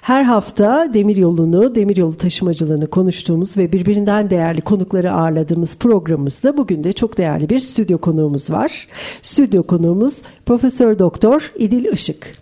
Her hafta demiryolunu, demiryolu taşımacılığını konuştuğumuz ve birbirinden değerli konukları ağırladığımız programımızda bugün de çok değerli bir stüdyo konuğumuz var. Stüdyo konuğumuz Profesör Doktor İdil Işık.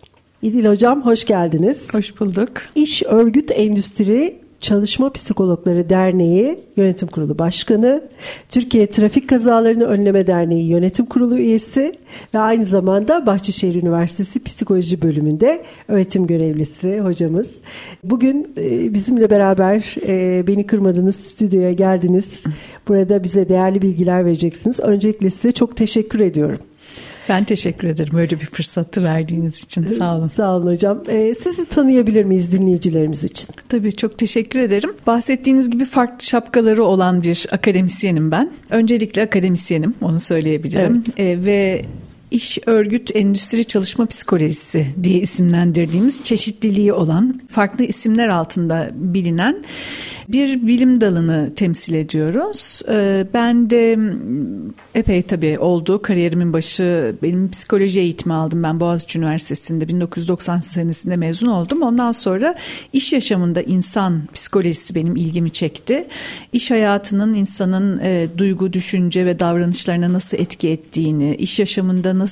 İdil Hocam hoş geldiniz. Hoş bulduk. İş Örgüt Endüstri Çalışma Psikologları Derneği Yönetim Kurulu Başkanı, Türkiye Trafik Kazalarını Önleme Derneği Yönetim Kurulu üyesi ve aynı zamanda Bahçeşehir Üniversitesi Psikoloji Bölümünde öğretim görevlisi hocamız. Bugün e, bizimle beraber e, beni kırmadınız, stüdyoya geldiniz. Burada bize değerli bilgiler vereceksiniz. Öncelikle size çok teşekkür ediyorum. Ben teşekkür ederim böyle bir fırsatı verdiğiniz için. Sağ olun. Sağ olun hocam. Ee, sizi tanıyabilir miyiz dinleyicilerimiz için? Tabii çok teşekkür ederim. Bahsettiğiniz gibi farklı şapkaları olan bir akademisyenim ben. Öncelikle akademisyenim onu söyleyebilirim. Evet. Ee, ve iş örgüt endüstri çalışma psikolojisi diye isimlendirdiğimiz çeşitliliği olan farklı isimler altında bilinen bir bilim dalını temsil ediyoruz. Ee, ben de epey tabii oldu kariyerimin başı benim psikoloji eğitimi aldım ben Boğaziçi Üniversitesi'nde 1990 senesinde mezun oldum. Ondan sonra iş yaşamında insan psikolojisi benim ilgimi çekti. İş hayatının insanın e, duygu, düşünce ve davranışlarına nasıl etki ettiğini, iş yaşamında nasıl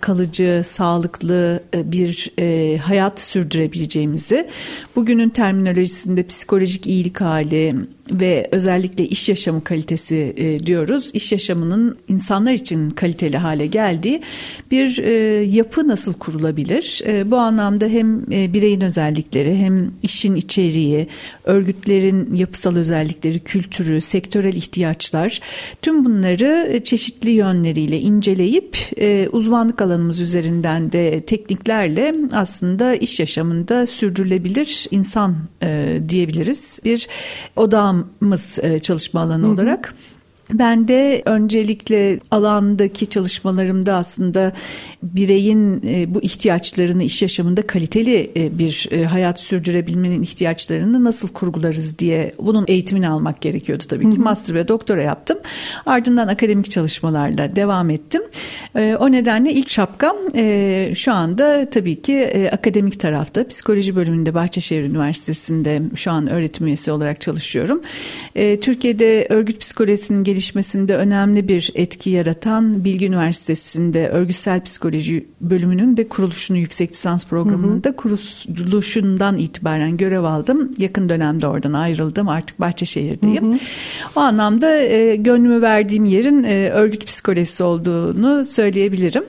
kalıcı, sağlıklı e, bir e, hayat sürdürebileceğimizi, bugünün terminolojisinde psikolojik iyilik hali ve özellikle iş yaşamı kalitesi e, diyoruz. İş yaşamının insanlar için kaliteli hale geldiği bir yapı nasıl kurulabilir? Bu anlamda hem bireyin özellikleri hem işin içeriği, örgütlerin yapısal özellikleri, kültürü, sektörel ihtiyaçlar tüm bunları çeşitli yönleriyle inceleyip uzmanlık alanımız üzerinden de tekniklerle aslında iş yaşamında sürdürülebilir insan e, diyebiliriz. Bir odağımız e, çalışma alanı hı hı. olarak. Ben de öncelikle alandaki çalışmalarımda aslında bireyin e, bu ihtiyaçlarını iş yaşamında kaliteli e, bir e, hayat sürdürebilmenin ihtiyaçlarını nasıl kurgularız diye bunun eğitimini almak gerekiyordu tabii ki. Master ve doktora yaptım. Ardından akademik çalışmalarla devam ettim. O nedenle ilk şapkam şu anda tabii ki akademik tarafta. Psikoloji bölümünde Bahçeşehir Üniversitesi'nde şu an öğretim üyesi olarak çalışıyorum. Türkiye'de örgüt psikolojisinin geliştirilmesi gelişmesinde önemli bir etki yaratan Bilgi Üniversitesi'nde örgütsel psikoloji bölümünün de kuruluşunu yüksek lisans programının da kuruluşundan itibaren görev aldım. Yakın dönemde oradan ayrıldım. Artık Bahçeşehir'deyim. Hı hı. O anlamda e, gönlümü verdiğim yerin e, örgüt psikolojisi olduğunu söyleyebilirim.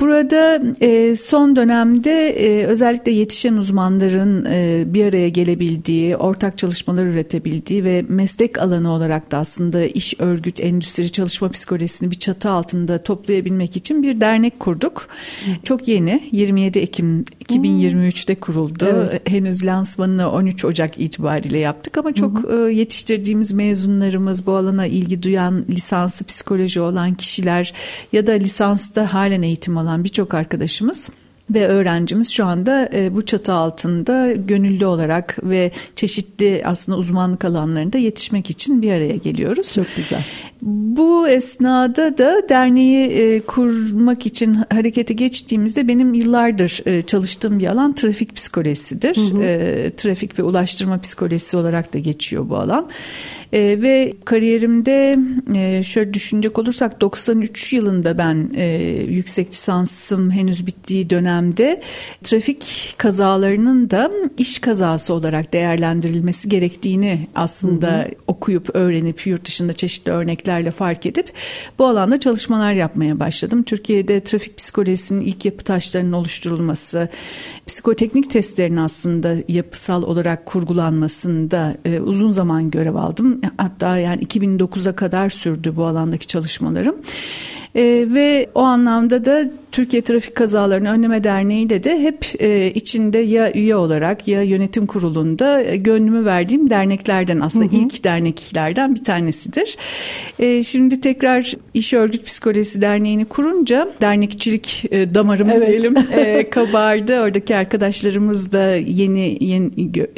Burada e, son dönemde e, özellikle yetişen uzmanların e, bir araya gelebildiği, ortak çalışmalar üretebildiği ve meslek alanı olarak da aslında iş örgüt endüstri çalışma psikolojisini bir çatı altında toplayabilmek için bir dernek kurduk. Çok yeni 27 Ekim 2023'te kuruldu. Evet. Henüz lansmanını 13 Ocak itibariyle yaptık ama çok hı hı. yetiştirdiğimiz mezunlarımız, bu alana ilgi duyan lisansı psikoloji olan kişiler ya da lisansta halen eğitim alan olan birçok arkadaşımız ve öğrencimiz şu anda e, bu çatı altında gönüllü olarak ve çeşitli aslında uzmanlık alanlarında yetişmek için bir araya geliyoruz. Çok güzel. Bu esnada da derneği e, kurmak için harekete geçtiğimizde benim yıllardır e, çalıştığım bir alan trafik psikolojisidir. Hı hı. E, trafik ve ulaştırma psikolojisi olarak da geçiyor bu alan. E, ve kariyerimde e, şöyle düşünecek olursak 93 yılında ben e, yüksek lisansım henüz bittiği dönemde trafik kazalarının da iş kazası olarak değerlendirilmesi gerektiğini aslında hı hı. okuyup öğrenip yurt dışında çeşitli örneklerle fark edip bu alanda çalışmalar yapmaya başladım. Türkiye'de trafik psikolojisinin ilk yapı taşlarının oluşturulması, psikoteknik testlerin aslında yapısal olarak kurgulanmasında e, uzun zaman görev aldım. Hatta yani 2009'a kadar sürdü bu alandaki çalışmalarım. E, ve o anlamda da Türkiye Trafik Kazalarını Önleme Derneği ile de hep e, içinde ya üye olarak ya yönetim kurulunda e, gönlümü verdiğim derneklerden aslında hı hı. ilk derneklerden bir tanesidir. E, şimdi tekrar İş Örgüt Psikolojisi Derneği'ni kurunca dernekçilik e, damarım evet. diyelim e, kabardı. Oradaki arkadaşlarımız da yeni, yeni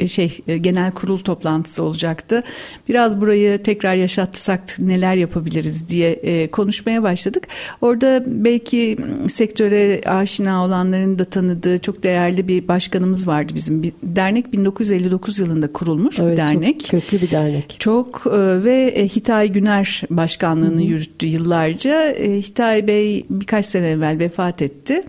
şey e, genel kurul toplantısı olacaktı. Biraz burayı tekrar yaşatsak neler yapabiliriz diye e, konuşmaya başladık. Orada belki sektöre aşina olanların da tanıdığı çok değerli bir başkanımız vardı bizim. Bir dernek 1959 yılında kurulmuş evet, bir dernek. Çok köklü bir dernek. Çok e, ve e, Hitay Güner başkanlığını Hı-hı. yürüttü yıllarca. E, Hitay Bey birkaç sene evvel vefat etti.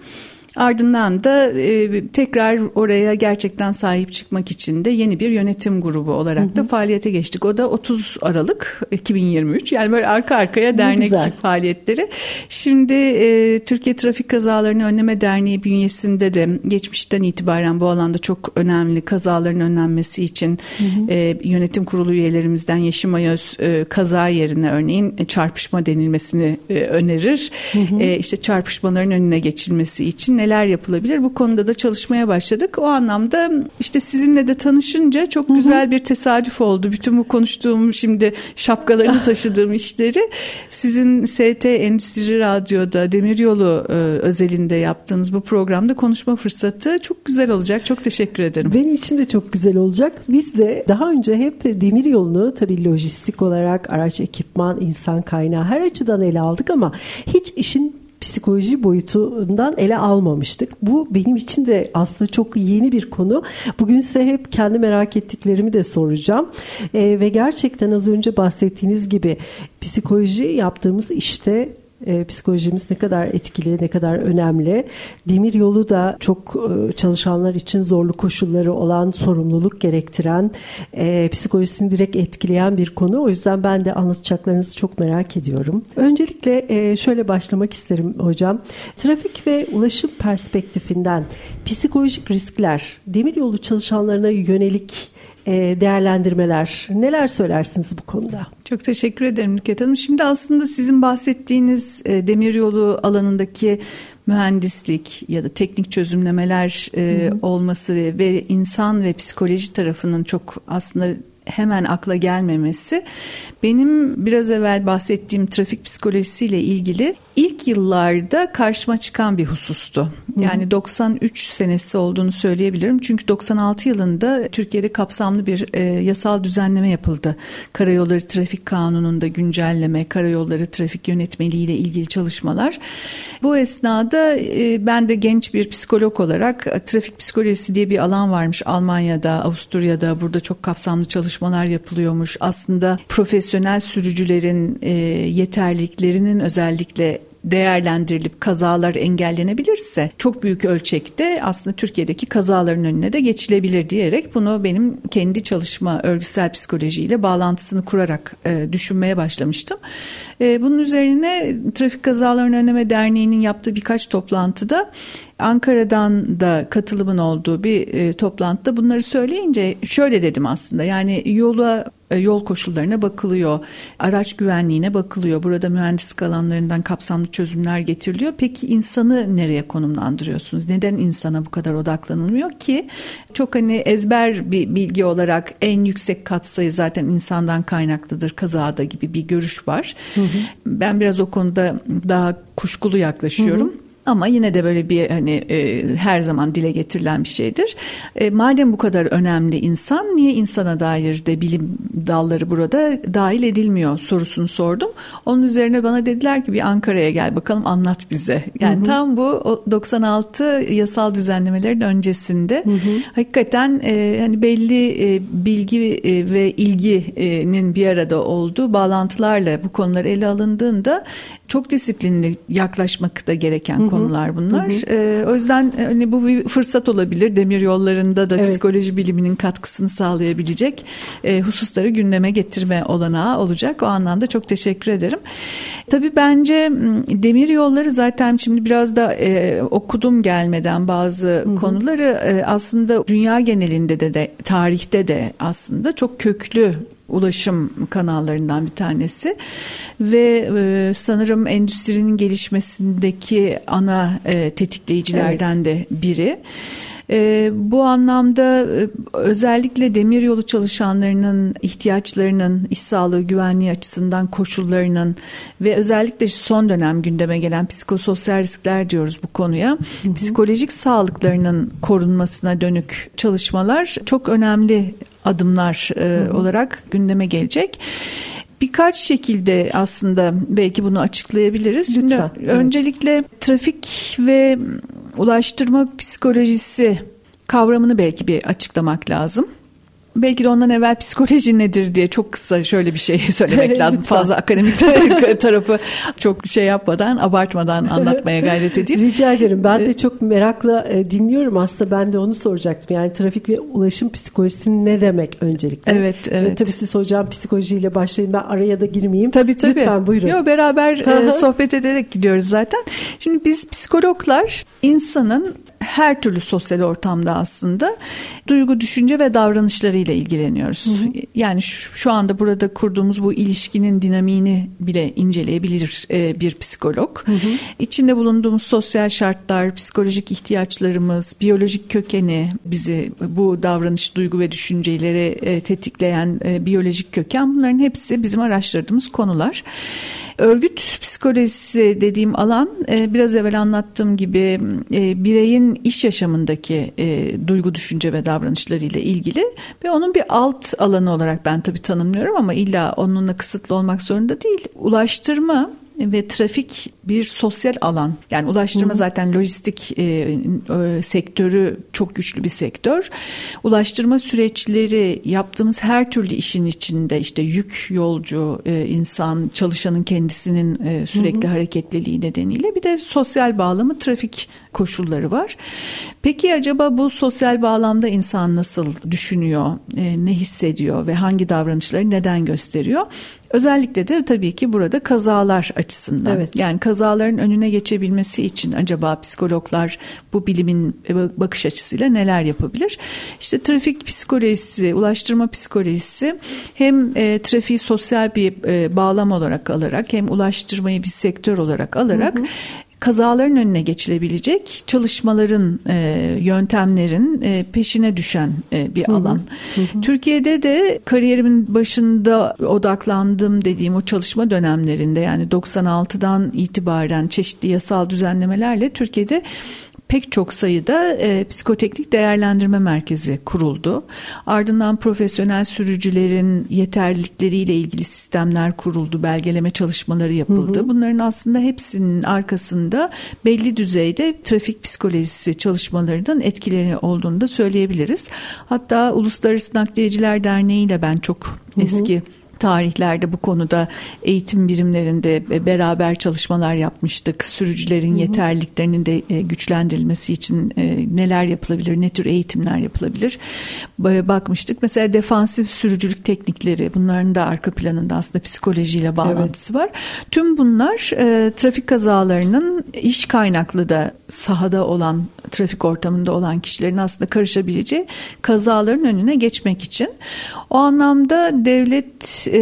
Ardından da e, tekrar oraya gerçekten sahip çıkmak için de yeni bir yönetim grubu olarak hı hı. da faaliyete geçtik. O da 30 Aralık 2023. Yani böyle arka arkaya dernek faaliyetleri. Şimdi e, Türkiye Trafik Kazalarını Önleme Derneği bünyesinde de geçmişten itibaren bu alanda çok önemli kazaların önlenmesi için hı hı. E, yönetim kurulu üyelerimizden Yeşim Ayöz e, kaza yerine örneğin çarpışma denilmesini e, önerir. Hı hı. E, işte çarpışmaların önüne geçilmesi için neler yapılabilir? Bu konuda da çalışmaya başladık. O anlamda işte sizinle de tanışınca çok Hı-hı. güzel bir tesadüf oldu. Bütün bu konuştuğum şimdi şapkalarını taşıdığım işleri sizin ST Endüstri Radyo'da Demiryolu e, özelinde yaptığınız bu programda konuşma fırsatı çok güzel olacak. Çok teşekkür ederim. Benim için de çok güzel olacak. Biz de daha önce hep demiryolunu tabii lojistik olarak araç, ekipman, insan kaynağı her açıdan ele aldık ama hiç işin psikoloji boyutundan ele almamıştık. Bu benim için de aslında çok yeni bir konu. Bugün size hep kendi merak ettiklerimi de soracağım. E, ve gerçekten az önce bahsettiğiniz gibi psikoloji yaptığımız işte e, psikolojimiz ne kadar etkili, ne kadar önemli. Demir yolu da çok e, çalışanlar için zorlu koşulları olan, sorumluluk gerektiren, e, psikolojisini direkt etkileyen bir konu. O yüzden ben de anlatacaklarınızı çok merak ediyorum. Öncelikle e, şöyle başlamak isterim hocam. Trafik ve ulaşım perspektifinden psikolojik riskler demir yolu çalışanlarına yönelik e, değerlendirmeler. Neler söylersiniz bu konuda? Çok teşekkür ederim Nüket Hanım. Şimdi aslında sizin bahsettiğiniz e, demiryolu alanındaki mühendislik ya da teknik çözümlemeler e, olması ve, ve insan ve psikoloji tarafının çok aslında hemen akla gelmemesi benim biraz evvel bahsettiğim trafik psikolojisiyle ilgili ilk yıllarda karşıma çıkan bir husustu. Yani 93 senesi olduğunu söyleyebilirim. Çünkü 96 yılında Türkiye'de kapsamlı bir e, yasal düzenleme yapıldı. Karayolları Trafik Kanunu'nda güncelleme, karayolları trafik yönetmeliği ile ilgili çalışmalar. Bu esnada e, ben de genç bir psikolog olarak e, trafik psikolojisi diye bir alan varmış Almanya'da, Avusturya'da. Burada çok kapsamlı çalışmalar yapılıyormuş. Aslında profesyonel sürücülerin e, yeterliliklerinin özellikle değerlendirilip kazalar engellenebilirse çok büyük ölçekte aslında Türkiye'deki kazaların önüne de geçilebilir diyerek bunu benim kendi çalışma örgüsel psikolojiyle bağlantısını kurarak e, düşünmeye başlamıştım. E, bunun üzerine Trafik Kazalarını Önleme Derneği'nin yaptığı birkaç toplantıda Ankara'dan da katılımın olduğu bir e, toplantıda bunları söyleyince şöyle dedim aslında yani yola e, yol koşullarına bakılıyor, araç güvenliğine bakılıyor. Burada mühendislik alanlarından kapsamlı çözümler getiriliyor. Peki insanı nereye konumlandırıyorsunuz? Neden insana bu kadar odaklanılmıyor ki? Çok hani ezber bir bilgi olarak en yüksek katsayı zaten insandan kaynaklıdır kazada gibi bir görüş var. Hı hı. Ben biraz o konuda daha kuşkulu yaklaşıyorum. Hı hı. Ama yine de böyle bir hani e, her zaman dile getirilen bir şeydir. E, madem bu kadar önemli insan niye insana dair de bilim dalları burada dahil edilmiyor sorusunu sordum. Onun üzerine bana dediler ki bir Ankara'ya gel bakalım anlat bize. Yani hı hı. tam bu 96 yasal düzenlemelerin öncesinde hı hı. hakikaten e, hani belli e, bilgi e, ve ilginin bir arada olduğu bağlantılarla bu konular ele alındığında çok disiplinli yaklaşmak da gereken hı hı. konular bunlar. Hı hı. Ee, o yüzden hani bu bir fırsat olabilir. Demir yollarında da evet. psikoloji biliminin katkısını sağlayabilecek e, hususları gündeme getirme olanağı olacak. O anlamda çok teşekkür ederim. Tabii bence demir yolları zaten şimdi biraz da e, okudum gelmeden bazı hı hı. konuları e, aslında dünya genelinde de, de tarihte de aslında çok köklü ulaşım kanallarından bir tanesi ve e, sanırım endüstrinin gelişmesindeki ana e, tetikleyicilerden evet. de biri. E, bu anlamda e, özellikle demiryolu çalışanlarının ihtiyaçlarının, iş sağlığı güvenliği açısından koşullarının ve özellikle son dönem gündeme gelen psikososyal riskler diyoruz bu konuya. Hı hı. Psikolojik sağlıklarının korunmasına dönük çalışmalar çok önemli adımlar e, olarak gündeme gelecek birkaç şekilde aslında belki bunu açıklayabiliriz. Lütfen. Şimdi evet. öncelikle trafik ve ulaştırma psikolojisi kavramını belki bir açıklamak lazım. Belki de ondan evvel psikoloji nedir diye çok kısa şöyle bir şey söylemek lazım. Fazla akademik tarafı çok şey yapmadan, abartmadan anlatmaya gayret edeyim. Rica ederim. Ben de çok merakla e, dinliyorum. Aslında ben de onu soracaktım. Yani trafik ve ulaşım psikolojisi ne demek öncelikle? Evet, evet. Ve tabii siz hocam psikolojiyle başlayın. Ben araya da girmeyeyim. Tabii tabii. Lütfen buyurun. Yo, beraber e, sohbet ederek gidiyoruz zaten. Şimdi biz psikologlar insanın her türlü sosyal ortamda aslında duygu, düşünce ve davranışlarıyla ilgileniyoruz. Hı hı. Yani şu, şu anda burada kurduğumuz bu ilişkinin dinamiğini bile inceleyebilir e, bir psikolog. Hı hı. İçinde bulunduğumuz sosyal şartlar, psikolojik ihtiyaçlarımız, biyolojik kökeni bizi bu davranış, duygu ve düşünceleri e, tetikleyen e, biyolojik köken bunların hepsi bizim araştırdığımız konular. Örgüt psikolojisi dediğim alan e, biraz evvel anlattığım gibi e, bireyin iş yaşamındaki e, duygu, düşünce ve davranışlarıyla ilgili ve onun bir alt alanı olarak ben tabii tanımlıyorum ama illa onunla kısıtlı olmak zorunda değil. Ulaştırma ve trafik bir sosyal alan. Yani ulaştırma Hı-hı. zaten lojistik e, e, sektörü çok güçlü bir sektör. Ulaştırma süreçleri yaptığımız her türlü işin içinde işte yük, yolcu, e, insan, çalışanın kendisinin e, sürekli Hı-hı. hareketliliği nedeniyle bir de sosyal bağlamı trafik koşulları var. Peki acaba bu sosyal bağlamda insan nasıl düşünüyor, e, ne hissediyor ve hangi davranışları neden gösteriyor? Özellikle de tabii ki burada kazalar açısından. Evet. Yani kazaların önüne geçebilmesi için acaba psikologlar bu bilimin bakış açısıyla neler yapabilir? İşte trafik psikolojisi, ulaştırma psikolojisi hem e, trafiği sosyal bir e, bağlam olarak alarak hem ulaştırmayı bir sektör olarak alarak hı hı kazaların önüne geçilebilecek çalışmaların, e, yöntemlerin e, peşine düşen e, bir alan. Hı hı. Türkiye'de de kariyerimin başında odaklandım dediğim o çalışma dönemlerinde yani 96'dan itibaren çeşitli yasal düzenlemelerle Türkiye'de pek çok sayıda e, psikoteknik değerlendirme merkezi kuruldu. Ardından profesyonel sürücülerin yeterlilikleriyle ilgili sistemler kuruldu, belgeleme çalışmaları yapıldı. Hı hı. Bunların aslında hepsinin arkasında belli düzeyde trafik psikolojisi çalışmalarının etkileri olduğunu da söyleyebiliriz. Hatta Uluslararası Nakliyeciler Derneği ile ben çok eski hı hı tarihlerde bu konuda eğitim birimlerinde beraber çalışmalar yapmıştık. Sürücülerin hı hı. yeterliliklerinin de e, güçlendirilmesi için e, neler yapılabilir, ne tür eğitimler yapılabilir bakmıştık. Mesela defansif sürücülük teknikleri bunların da arka planında aslında psikolojiyle bağlantısı evet. var. Tüm bunlar e, trafik kazalarının iş kaynaklı da sahada olan trafik ortamında olan kişilerin aslında karışabileceği kazaların önüne geçmek için. O anlamda devlet e,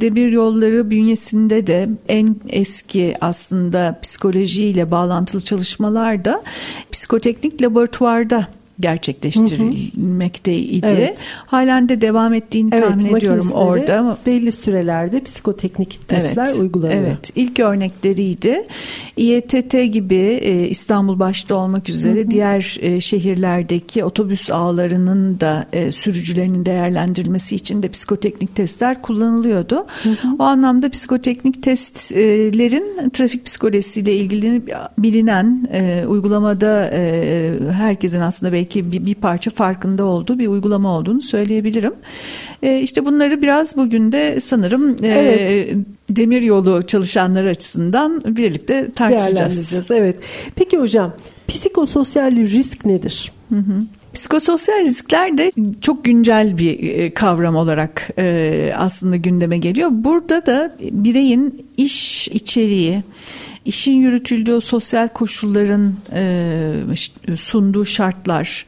demir yolları bünyesinde de en eski aslında psikolojiyle bağlantılı çalışmalar da psikoteknik laboratuvarda gerçekleştirilmekteydi. Evet. Halen de devam ettiğini evet, tahmin ediyorum orada. Belli sürelerde psikoteknik testler evet, uygulanıyor. Evet. İlk örnekleriydi. İETT gibi e, İstanbul başta olmak üzere hı hı. diğer e, şehirlerdeki otobüs ağlarının da e, sürücülerinin değerlendirilmesi için de psikoteknik testler kullanılıyordu. Hı hı. O anlamda psikoteknik testlerin trafik psikolojisiyle ilgili bilinen uygulamada herkesin aslında belki belki bir, bir parça farkında olduğu bir uygulama olduğunu söyleyebilirim. E, işte bunları biraz bugün de sanırım e, evet. demir yolu çalışanları açısından birlikte tartışacağız. Evet. Peki hocam psikososyal risk nedir? Hı hı. Psikososyal riskler de çok güncel bir e, kavram olarak e, aslında gündeme geliyor. Burada da bireyin iş içeriği, işin yürütüldüğü sosyal koşulların e, sunduğu şartlar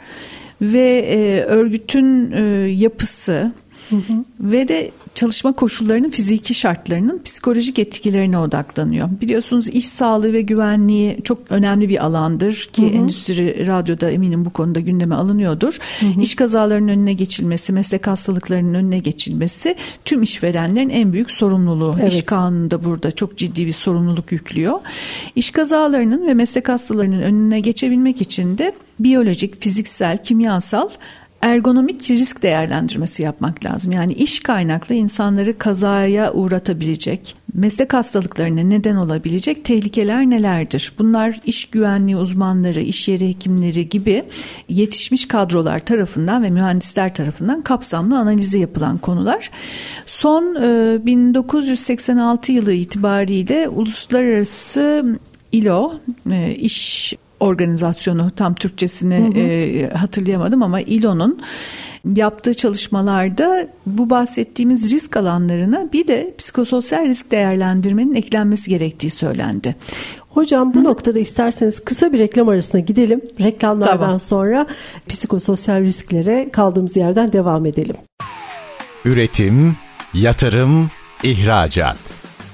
ve örgütün yapısı hı hı. ve de çalışma koşullarının fiziki şartlarının psikolojik etkilerine odaklanıyor. Biliyorsunuz iş sağlığı ve güvenliği çok önemli bir alandır ki hı hı. endüstri radyoda eminim bu konuda gündeme alınıyordur. Hı hı. İş kazalarının önüne geçilmesi, meslek hastalıklarının önüne geçilmesi tüm işverenlerin en büyük sorumluluğu. Evet. İş kanunu burada çok ciddi bir sorumluluk yüklüyor. İş kazalarının ve meslek hastalarının önüne geçebilmek için de biyolojik, fiziksel, kimyasal ergonomik risk değerlendirmesi yapmak lazım. Yani iş kaynaklı insanları kazaya uğratabilecek, meslek hastalıklarına neden olabilecek tehlikeler nelerdir? Bunlar iş güvenliği uzmanları, iş yeri hekimleri gibi yetişmiş kadrolar tarafından ve mühendisler tarafından kapsamlı analizi yapılan konular. Son 1986 e, yılı itibariyle uluslararası ILO, e, iş organizasyonu tam Türkçesini hı hı. E, hatırlayamadım ama İLO'nun yaptığı çalışmalarda bu bahsettiğimiz risk alanlarına bir de psikososyal risk değerlendirmenin eklenmesi gerektiği söylendi. Hocam bu Hı. noktada isterseniz kısa bir reklam arasına gidelim. Reklamlardan tamam. sonra psikososyal risklere kaldığımız yerden devam edelim. Üretim, yatırım, ihracat.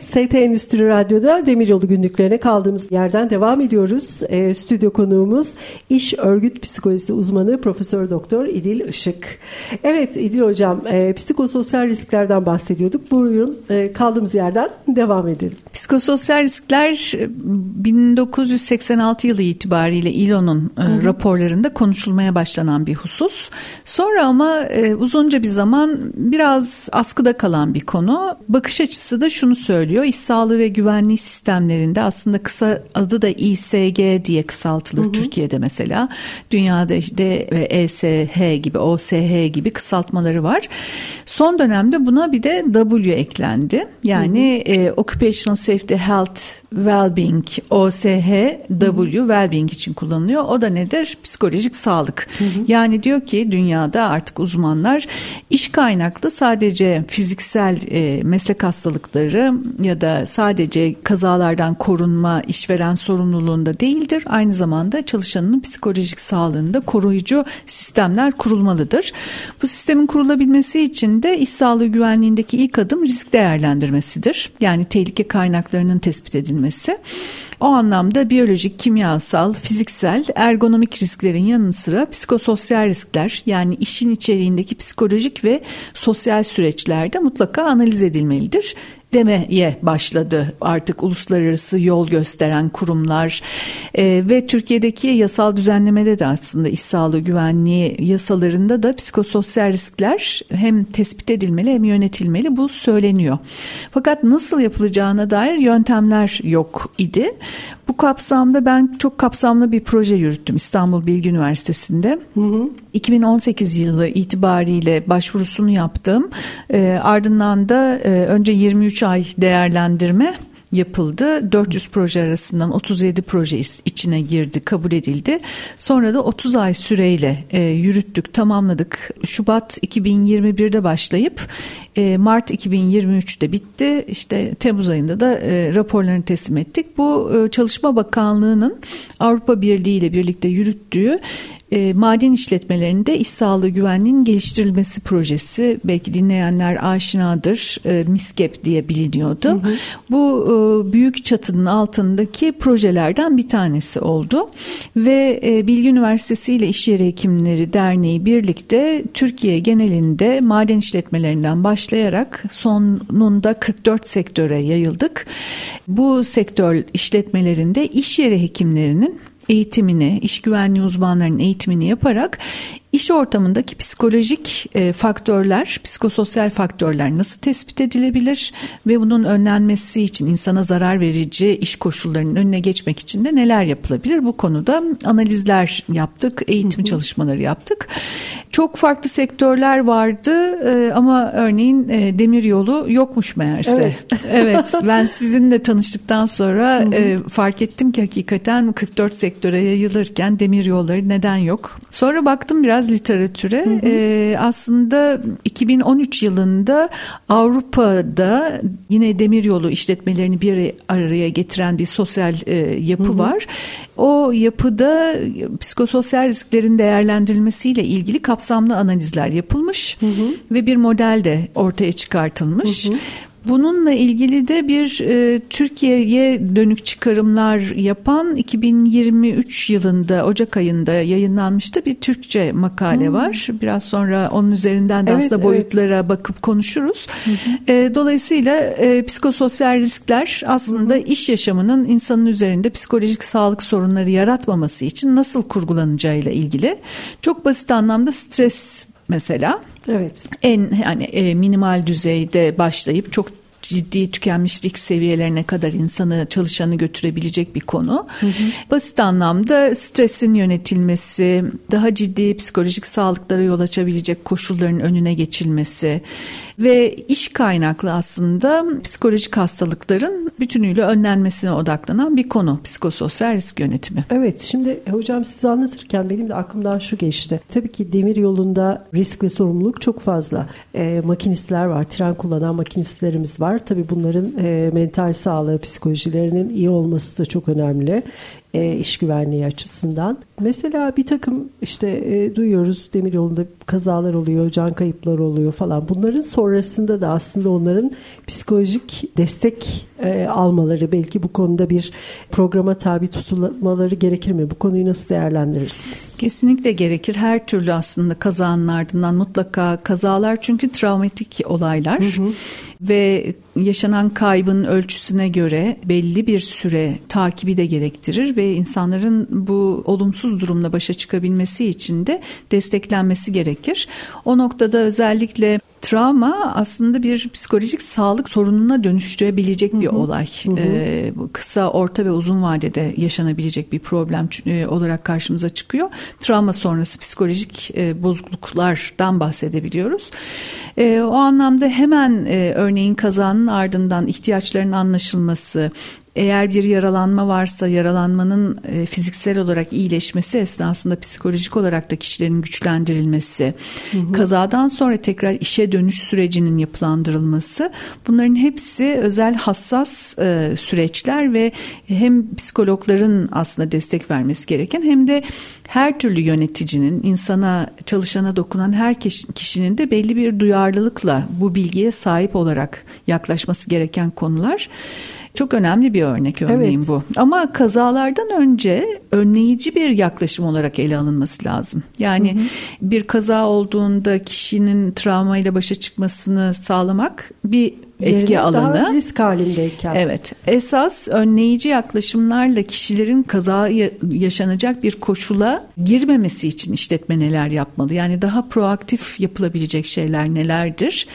ST Endüstri Radyo'da Demiryolu günlüklerine kaldığımız yerden devam ediyoruz. E, stüdyo konuğumuz iş örgüt psikolojisi uzmanı Profesör Doktor İdil Işık. Evet İdil Hocam e, psikososyal risklerden bahsediyorduk. Buyurun e, kaldığımız yerden devam edelim. Psikososyal riskler 1986 e, yılı itibariyle İLO'nun e, raporlarında konuşulmaya başlanan bir husus. Sonra ama e, uzunca bir zaman biraz askıda kalan bir konu. Bakış açısı da şunu söylüyor söylüyor. İş sağlığı ve güvenliği sistemlerinde aslında kısa adı da İSG diye kısaltılır hı hı. Türkiye'de mesela. Dünyada işte ESH gibi, OSH gibi kısaltmaları var. Son dönemde buna bir de W eklendi. Yani hı hı. E, Occupational Safety Health Wellbeing, OSH, W Wellbeing için kullanılıyor. O da nedir? Psikolojik sağlık. Hı hı. Yani diyor ki dünyada artık uzmanlar iş kaynaklı sadece fiziksel e, meslek hastalıkları ya da sadece kazalardan korunma işveren sorumluluğunda değildir. Aynı zamanda çalışanın psikolojik sağlığında koruyucu sistemler kurulmalıdır. Bu sistemin kurulabilmesi için de iş sağlığı güvenliğindeki ilk adım risk değerlendirmesidir. Yani tehlike kaynaklarının tespit edilmesi. O anlamda biyolojik, kimyasal, fiziksel, ergonomik risklerin yanı sıra psikososyal riskler yani işin içeriğindeki psikolojik ve sosyal süreçlerde mutlaka analiz edilmelidir demeye başladı artık uluslararası yol gösteren kurumlar e, ve Türkiye'deki yasal düzenlemede de aslında iş sağlığı güvenliği yasalarında da psikososyal riskler hem tespit edilmeli hem yönetilmeli bu söyleniyor. Fakat nasıl yapılacağına dair yöntemler yok idi. Bu kapsamda ben çok kapsamlı bir proje yürüttüm İstanbul Bilgi Üniversitesi'nde. Hı hı. 2018 yılı itibariyle başvurusunu yaptım. E, ardından da e, önce 23 ay değerlendirme yapıldı. 400 proje arasından 37 proje içine girdi, kabul edildi. Sonra da 30 ay süreyle e, yürüttük, tamamladık. Şubat 2021'de başlayıp e, Mart 2023'te bitti. İşte Temmuz ayında da e, raporlarını teslim ettik. Bu e, Çalışma Bakanlığı'nın Avrupa Birliği ile birlikte yürüttüğü e, maden işletmelerinde iş sağlığı güvenliğinin geliştirilmesi projesi belki dinleyenler aşinadır e, MISGEP diye biliniyordu. Hı hı. Bu e, büyük çatının altındaki projelerden bir tanesi oldu ve e, Bilgi Üniversitesi ile İş Yeri Hekimleri Derneği birlikte Türkiye genelinde maden işletmelerinden başlayarak sonunda 44 sektöre yayıldık. Bu sektör işletmelerinde iş yeri hekimlerinin eğitimini, iş güvenliği uzmanlarının eğitimini yaparak İş ortamındaki psikolojik e, faktörler, psikososyal faktörler nasıl tespit edilebilir ve bunun önlenmesi için insana zarar verici iş koşullarının önüne geçmek için de neler yapılabilir? Bu konuda analizler yaptık, eğitim hı hı. çalışmaları yaptık. Çok farklı sektörler vardı e, ama örneğin e, demir yolu yokmuş meğerse. Evet. evet ben sizinle tanıştıktan sonra. E, fark ettim ki hakikaten 44 sektöre yayılırken demir yolları neden yok? Sonra baktım biraz literatüre. Hı hı. E, aslında 2013 yılında Avrupa'da yine demiryolu işletmelerini bir araya getiren bir sosyal e, yapı hı hı. var. O yapıda psikososyal risklerin değerlendirilmesiyle ilgili kapsamlı analizler yapılmış hı hı. ve bir model de ortaya çıkartılmış. Hı hı. Bununla ilgili de bir e, Türkiye'ye dönük çıkarımlar yapan 2023 yılında Ocak ayında yayınlanmıştı bir Türkçe makale hmm. var. Biraz sonra onun üzerinden de evet, aslında boyutlara evet. bakıp konuşuruz. Hı E, dolayısıyla e, psikososyal riskler aslında hı iş yaşamının insanın üzerinde psikolojik sağlık sorunları yaratmaması için nasıl kurgulanacağıyla ilgili. Çok basit anlamda stres mesela. Evet. En yani e, minimal düzeyde başlayıp çok ciddi tükenmişlik seviyelerine kadar insanı çalışanı götürebilecek bir konu. Hı hı. Basit anlamda stresin yönetilmesi, daha ciddi psikolojik sağlıklara yol açabilecek koşulların önüne geçilmesi ve iş kaynaklı aslında psikolojik hastalıkların bütünüyle önlenmesine odaklanan bir konu psikososyal risk yönetimi. Evet şimdi hocam size anlatırken benim de aklımdan şu geçti. Tabii ki demir yolunda risk ve sorumluluk çok fazla. E, makinistler var, tren kullanan makinistlerimiz var. Tabii bunların e, mental sağlığı, psikolojilerinin iyi olması da çok önemli e, iş güvenliği açısından. Mesela bir takım işte e, duyuyoruz demir yolunda kazalar oluyor, can kayıpları oluyor falan. Bunların sonrasında da aslında onların psikolojik destek e, almaları belki bu konuda bir programa tabi tutulmaları gerekir mi? Bu konuyu nasıl değerlendirirsiniz? Kesinlikle gerekir. Her türlü aslında kazanın ardından mutlaka kazalar çünkü travmatik olaylar hı hı. ve yaşanan kaybın ölçüsüne göre belli bir süre takibi de gerektirir ve insanların bu olumsuz durumla başa çıkabilmesi için de desteklenmesi gerekir. O noktada özellikle travma aslında bir psikolojik sağlık sorununa dönüştürebilecek bir hı olay. Hı hı. Ee, kısa, orta ve uzun vadede yaşanabilecek bir problem e, olarak karşımıza çıkıyor. Travma sonrası psikolojik e, bozukluklardan bahsedebiliyoruz. E, o anlamda hemen e, örneğin kazanın ardından ihtiyaçların anlaşılması, eğer bir yaralanma varsa yaralanmanın e, fiziksel olarak iyileşmesi esnasında psikolojik olarak da kişilerin güçlendirilmesi, hı hı. kazadan sonra tekrar işe dönüş sürecinin yapılandırılması bunların hepsi özel hassas e, süreçler ve hem psikologların aslında destek vermesi gereken hem de her türlü yöneticinin insana çalışana dokunan her kişinin de belli bir duyarlılıkla bu bilgiye sahip olarak yaklaşması gereken konular. Çok önemli bir örnek örneğin evet. bu. Ama kazalardan önce önleyici bir yaklaşım olarak ele alınması lazım. Yani hı hı. bir kaza olduğunda kişinin travmayla başa çıkmasını sağlamak bir etki alanı. Daha risk halindeyken. Evet. Esas önleyici yaklaşımlarla kişilerin kaza yaşanacak bir koşula girmemesi için işletme neler yapmalı? Yani daha proaktif yapılabilecek şeyler nelerdir?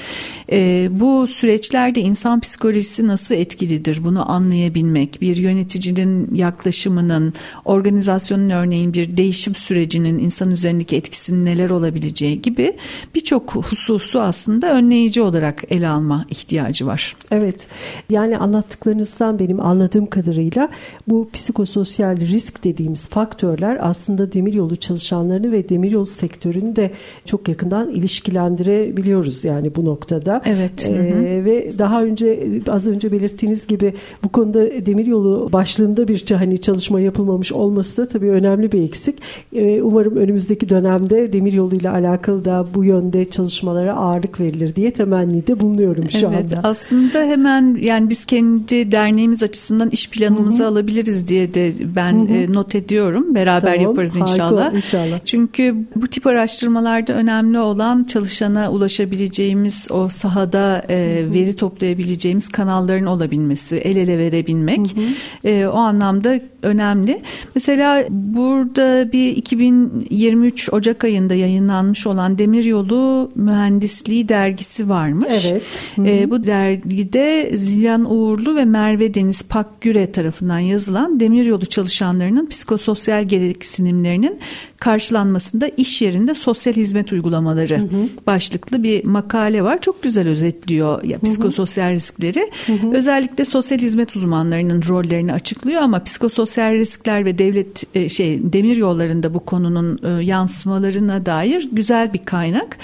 E, bu süreçlerde insan psikolojisi nasıl etkilidir? Bunu anlayabilmek, bir yöneticinin yaklaşımının, organizasyonun örneğin bir değişim sürecinin insan üzerindeki etkisinin neler olabileceği gibi birçok hususu aslında önleyici olarak ele alma ihtiyacı ihtiyacı var. Evet yani anlattıklarınızdan benim anladığım kadarıyla bu psikososyal risk dediğimiz faktörler aslında demiryolu çalışanlarını ve demiryolu sektörünü de çok yakından ilişkilendirebiliyoruz yani bu noktada. Evet. Ee, ve daha önce az önce belirttiğiniz gibi bu konuda demiryolu başlığında bir hani çalışma yapılmamış olması da tabii önemli bir eksik. Ee, umarım önümüzdeki dönemde demiryolu ile alakalı da bu yönde çalışmalara ağırlık verilir diye temennide bulunuyorum şu evet, anda. Aslında hemen yani biz kendi derneğimiz açısından iş planımızı Hı-hı. alabiliriz diye de ben Hı-hı. E, not ediyorum. Beraber tamam, yaparız inşallah. inşallah. Çünkü bu tip araştırmalarda önemli olan çalışana ulaşabileceğimiz o sahada e, veri toplayabileceğimiz kanalların olabilmesi, el ele verebilmek. E, o anlamda önemli. Mesela burada bir 2023 Ocak ayında yayınlanmış olan Demiryolu Mühendisliği dergisi varmış. Evet. E, bu dergide Zilyan Uğurlu ve Merve Deniz Pakgüre tarafından yazılan demiryolu çalışanlarının psikososyal gereksinimlerinin karşılanmasında iş yerinde sosyal hizmet uygulamaları hı hı. başlıklı bir makale var. Çok güzel özetliyor ya, psikososyal riskleri. Hı hı. Özellikle sosyal hizmet uzmanlarının rollerini açıklıyor ama psikososyal psikososyal riskler ve devlet e, şey demir yollarında bu konunun e, yansımalarına dair güzel bir kaynak.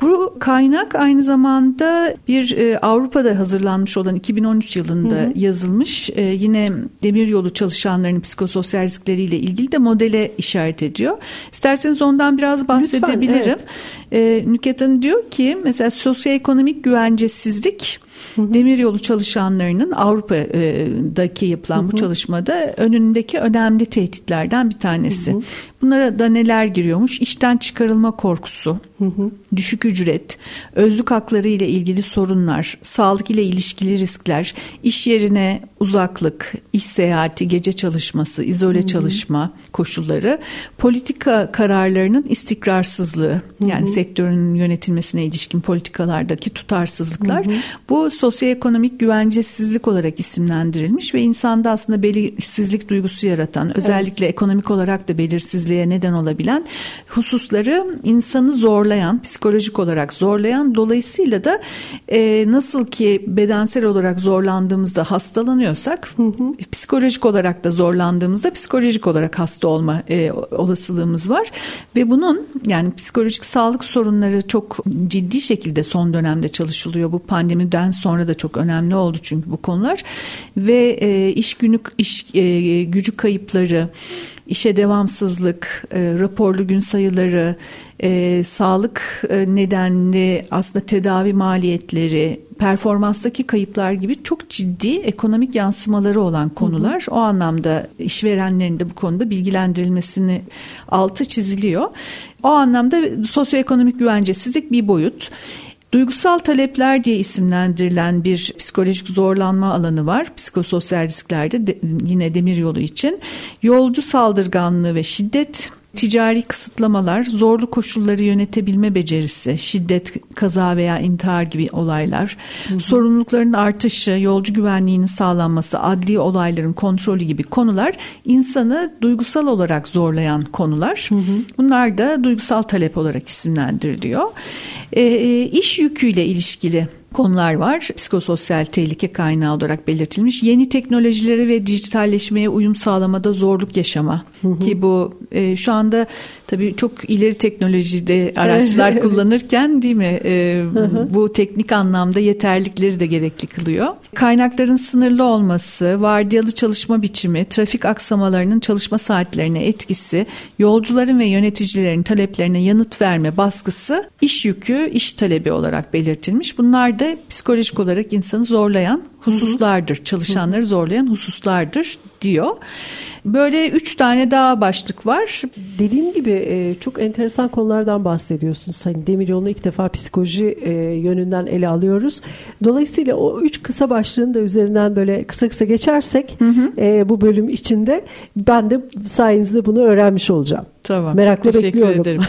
Bu kaynak aynı zamanda bir e, Avrupa'da hazırlanmış olan 2013 yılında hı hı. yazılmış e, yine demir yolu çalışanlarının psikososyal riskleriyle ilgili de modele işaret ediyor. İsterseniz ondan biraz bahsedebilirim. Lütfen, evet. e, Nüket Hanım diyor ki mesela sosyoekonomik güvencesizlik Demiryolu çalışanlarının Avrupa'daki yapılan bu çalışmada önündeki önemli tehditlerden bir tanesi. Bunlara da neler giriyormuş? İşten çıkarılma korkusu, düşük ücret, özlük hakları ile ilgili sorunlar, sağlık ile ilişkili riskler, iş yerine uzaklık, iş seyahati, gece çalışması, izole çalışma koşulları, politika kararlarının istikrarsızlığı, yani sektörün yönetilmesine ilişkin politikalardaki tutarsızlıklar. Bu sosyoekonomik güvencesizlik olarak isimlendirilmiş ve insanda aslında belirsizlik duygusu yaratan, özellikle evet. ekonomik olarak da belirsizliğe neden olabilen hususları insanı zorlayan, psikolojik olarak zorlayan, dolayısıyla da e, nasıl ki bedensel olarak zorlandığımızda hastalanıyorsak, hı hı. psikolojik olarak da zorlandığımızda psikolojik olarak hasta olma e, olasılığımız var. Ve bunun yani psikolojik sağlık sorunları çok ciddi şekilde son dönemde çalışılıyor. Bu pandemiden sonra da çok önemli oldu çünkü bu konular. Ve e, iş günü iş e, gücü kayıpları işe devamsızlık, e, raporlu gün sayıları, e, sağlık e, nedenli aslında tedavi maliyetleri, performanstaki kayıplar gibi çok ciddi ekonomik yansımaları olan konular. Hı hı. O anlamda işverenlerin de bu konuda bilgilendirilmesini altı çiziliyor. O anlamda sosyoekonomik güvencesizlik bir boyut. Duygusal talepler diye isimlendirilen bir psikolojik zorlanma alanı var. Psikososyal risklerde de, yine demiryolu için. Yolcu saldırganlığı ve şiddet ticari kısıtlamalar, zorlu koşulları yönetebilme becerisi, şiddet, kaza veya intihar gibi olaylar, hı hı. sorumlulukların artışı, yolcu güvenliğinin sağlanması, adli olayların kontrolü gibi konular insanı duygusal olarak zorlayan konular. Hı hı. Bunlar da duygusal talep olarak isimlendiriliyor. E, iş yüküyle ilişkili konular var. Psikososyal tehlike kaynağı olarak belirtilmiş. Yeni teknolojilere ve dijitalleşmeye uyum sağlamada zorluk yaşama. Hı hı. Ki bu e, şu anda tabii çok ileri teknolojide araçlar kullanırken değil mi? E. Bu teknik anlamda yeterlikleri de gerekli kılıyor. Kaynakların sınırlı olması, vardiyalı çalışma biçimi, trafik aksamalarının çalışma saatlerine etkisi, yolcuların ve yöneticilerin taleplerine yanıt verme baskısı iş yükü, iş talebi olarak belirtilmiş. Bunlar da psikolojik olarak insanı zorlayan hususlardır. Çalışanları zorlayan hususlardır diyor. Böyle üç tane daha başlık var. Dediğim gibi e, çok enteresan konulardan bahsediyorsunuz. Hani Demiryolu'nu ilk defa psikoloji e, yönünden ele alıyoruz. Dolayısıyla o üç kısa başlığın da üzerinden böyle kısa kısa geçersek hı hı. E, bu bölüm içinde ben de sayenizde bunu öğrenmiş olacağım. Tamam. Merakla teşekkür bekliyorum. ederim.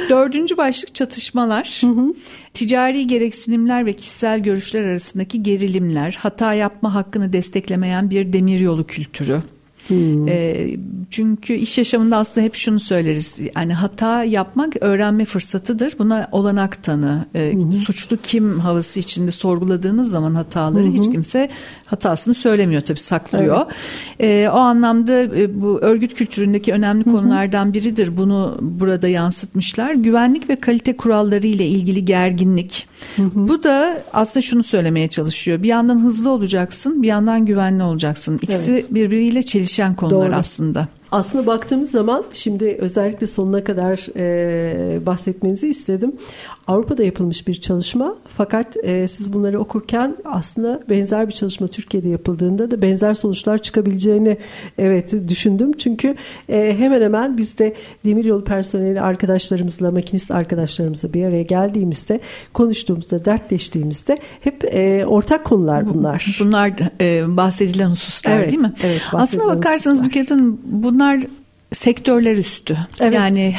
Dördüncü başlık çatışmalar. Hı hı. Ticari gereksinimler ve kişisel görüşler arasındaki gerilimler, hata yapma hakkını desteklemeyen bir demiryolu kültürü. Hmm. E, çünkü iş yaşamında aslında hep şunu söyleriz. Yani hata yapmak öğrenme fırsatıdır. Buna olanak tanı. E, hmm. Suçlu kim havası içinde sorguladığınız zaman hataları hmm. hiç kimse hatasını söylemiyor tabii saklıyor. Evet. E, o anlamda e, bu örgüt kültüründeki önemli hmm. konulardan biridir. Bunu burada yansıtmışlar. Güvenlik ve kalite kuralları ile ilgili gerginlik. Hmm. Bu da aslında şunu söylemeye çalışıyor. Bir yandan hızlı olacaksın, bir yandan güvenli olacaksın. İkisi evet. birbiriyle çelişen çelişen konular Doğru. aslında. Aslında baktığımız zaman şimdi özellikle sonuna kadar e, bahsetmenizi istedim. Avrupa'da yapılmış bir çalışma fakat e, siz bunları okurken aslında benzer bir çalışma Türkiye'de yapıldığında da benzer sonuçlar çıkabileceğini evet düşündüm. Çünkü e, hemen hemen biz de demiryolu personeli arkadaşlarımızla, makinist arkadaşlarımızla bir araya geldiğimizde, konuştuğumuzda, dertleştiğimizde hep e, ortak konular bunlar. Bunlar e, bahsedilen hususlar evet, değil mi? Evet. Aslına bakarsanız Nükhet Hanım bunlar bunlar sektörler üstü. Evet. Yani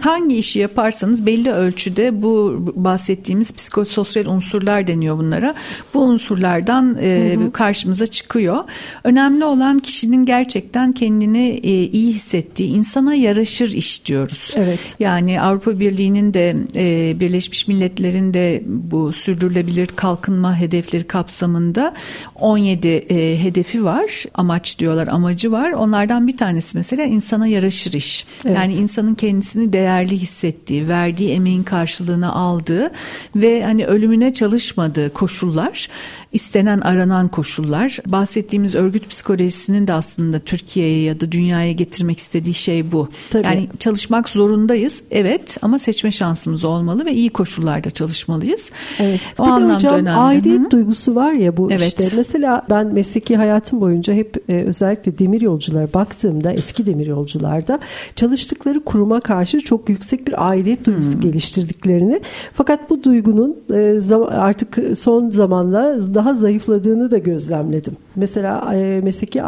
hangi işi yaparsanız belli ölçüde bu bahsettiğimiz psikososyal unsurlar deniyor bunlara. Bu unsurlardan e, hı hı. karşımıza çıkıyor. Önemli olan kişinin gerçekten kendini e, iyi hissettiği, insana yaraşır iş diyoruz. Evet. Yani Avrupa Birliği'nin de e, Birleşmiş Milletler'in de bu sürdürülebilir kalkınma hedefleri kapsamında 17 e, hedefi var. Amaç diyorlar, amacı var. Onlardan bir tanesi mesela insana yaraşır iş. Evet. Yani insanın kendisini değerli hissettiği, verdiği emeğin karşılığını aldığı ve hani ölümüne çalışmadığı koşullar, istenen aranan koşullar. Bahsettiğimiz örgüt psikolojisinin de aslında Türkiye'ye ya da dünyaya getirmek istediği şey bu. Tabii. Yani çalışmak zorundayız evet ama seçme şansımız olmalı ve iyi koşullarda çalışmalıyız. Evet. O bir anlamda hocam, önemli. aidiyet Hı-hı. duygusu var ya bu evet. işte. Mesela ben mesleki hayatım boyunca hep e, özellikle demir yolculara baktığımda eski demir yolcularda çalıştıkları kuruma karşı çok yüksek bir aidiyet duygusu hmm. geliştirdiklerini fakat bu duygunun e, artık son zamanla daha zayıfladığını da gözlemledim. Mesela e, mesleki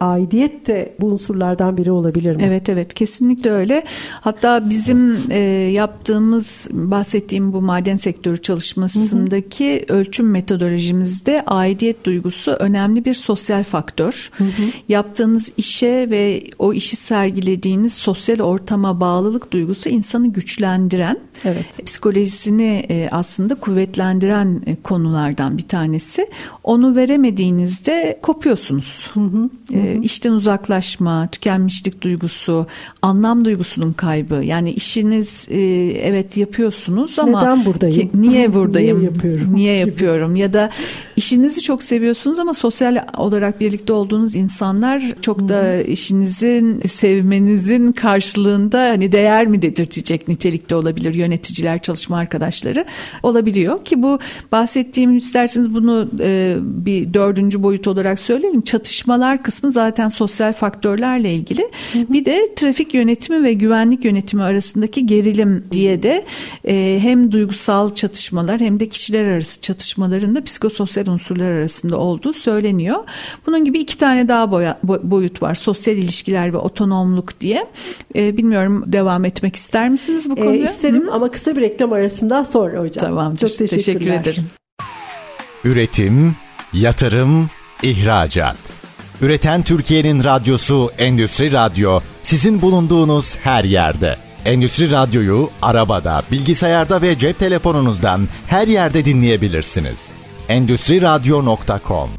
aidiyet de bu unsurlardan biri olabilir mi? Evet evet kesinlikle öyle. Hatta bizim e, yaptığımız bahsettiğim bu maden sektörü çalışmasındaki hı hı. ölçüm metodolojimizde aidiyet duygusu önemli bir sosyal faktör. Hı hı. Yaptığınız işe ve o işi sergilediğiniz sosyal ortama bağlılık duygusu insanı güçlendiren, evet. psikolojisini e, aslında kuvvetlendiren e, konulardan bir tanesi. Onu veremediğinizde kopuyorsunuz. Hı hı. E, işten uzaklaşma, tükenmişlik duygusu, anlam duygusunun kaybı. Yani işiniz evet yapıyorsunuz ama neden buradayım? Ki, niye buradayım? niye yapıyorum? Niye yapıyorum? ya da işinizi çok seviyorsunuz ama sosyal olarak birlikte olduğunuz insanlar çok da işinizin sevmenizin karşılığında hani değer mi dedirtecek nitelikte olabilir yöneticiler, çalışma arkadaşları olabiliyor ki bu bahsettiğim isterseniz bunu e, bir dördüncü boyut olarak söyleyelim. Çatışmalar kısmı zaten sosyal faktörlerle ilgili. Bir de trafik yönetimi ve güvenlik yönetimi arasındaki gerilim diye de e, hem duygusal çatışmalar hem de kişiler arası çatışmaların da psikososyal unsurlar arasında olduğu söyleniyor. Bunun gibi iki tane daha boya, boyut var. Sosyal ilişkiler ve otonomluk diye. E, bilmiyorum devam etmek ister misiniz bu konuya? E, isterim Hı? ama kısa bir reklam arasında sonra hocam. Tamam. Çok teşekkür ederim. Üretim, yatırım, ihracat. Üreten Türkiye'nin radyosu Endüstri Radyo sizin bulunduğunuz her yerde. Endüstri Radyo'yu arabada, bilgisayarda ve cep telefonunuzdan her yerde dinleyebilirsiniz. Endüstri Radyo.com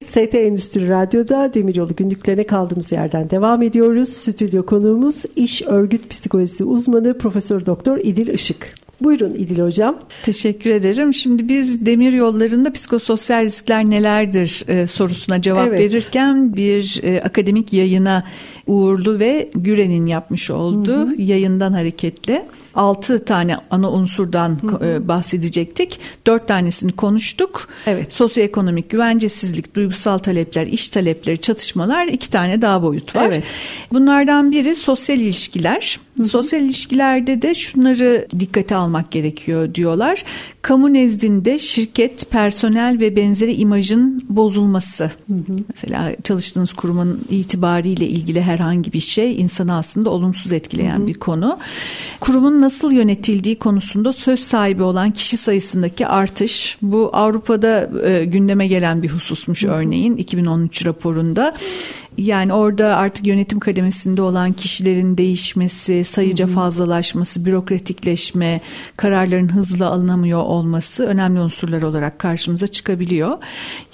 ST Endüstri Radyo'da Demiryolu günlüklerine kaldığımız yerden devam ediyoruz. Stüdyo konuğumuz iş örgüt psikolojisi uzmanı Profesör Doktor İdil Işık. Buyurun İdil Hocam. Teşekkür ederim. Şimdi biz demir yollarında psikososyal riskler nelerdir e, sorusuna cevap evet. verirken bir e, akademik yayına Uğurlu ve Güren'in yapmış olduğu hı hı. yayından hareketle 6 tane ana unsurdan hı hı. E, bahsedecektik. 4 tanesini konuştuk. Evet. Sosyoekonomik güvencesizlik, duygusal talepler, iş talepleri, çatışmalar iki tane daha boyut var. Evet. Bunlardan biri sosyal ilişkiler. Hı hı. Sosyal ilişkilerde de şunları dikkate almak gerekiyor diyorlar. Kamu nezdinde şirket, personel ve benzeri imajın bozulması. Hı hı. Mesela çalıştığınız kurumun itibariyle ilgili herhangi bir şey insanı aslında olumsuz etkileyen hı hı. bir konu. Kurumun nasıl yönetildiği konusunda söz sahibi olan kişi sayısındaki artış. Bu Avrupa'da e, gündeme gelen bir hususmuş örneğin 2013 raporunda. Yani orada artık yönetim kademesinde olan kişilerin değişmesi, sayıca fazlalaşması, bürokratikleşme, kararların hızlı alınamıyor olması önemli unsurlar olarak karşımıza çıkabiliyor.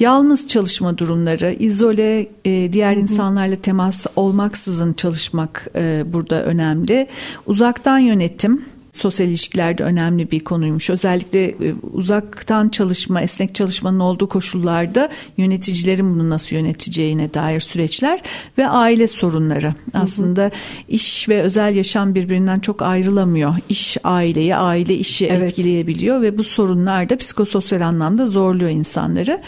Yalnız çalışma durumları, izole e, diğer insanlarla temas olmaksızın çalışmak e, burada önemli. Uzaktan yönetim sosyal ilişkilerde önemli bir konuymuş. Özellikle e, uzaktan çalışma, esnek çalışmanın olduğu koşullarda yöneticilerin bunu nasıl yöneteceğine dair süreçler ve aile sorunları. Aslında hı hı. iş ve özel yaşam birbirinden çok ayrılamıyor. İş aileyi, aile işi evet. etkileyebiliyor ve bu sorunlar da psikososyal anlamda zorluyor insanları.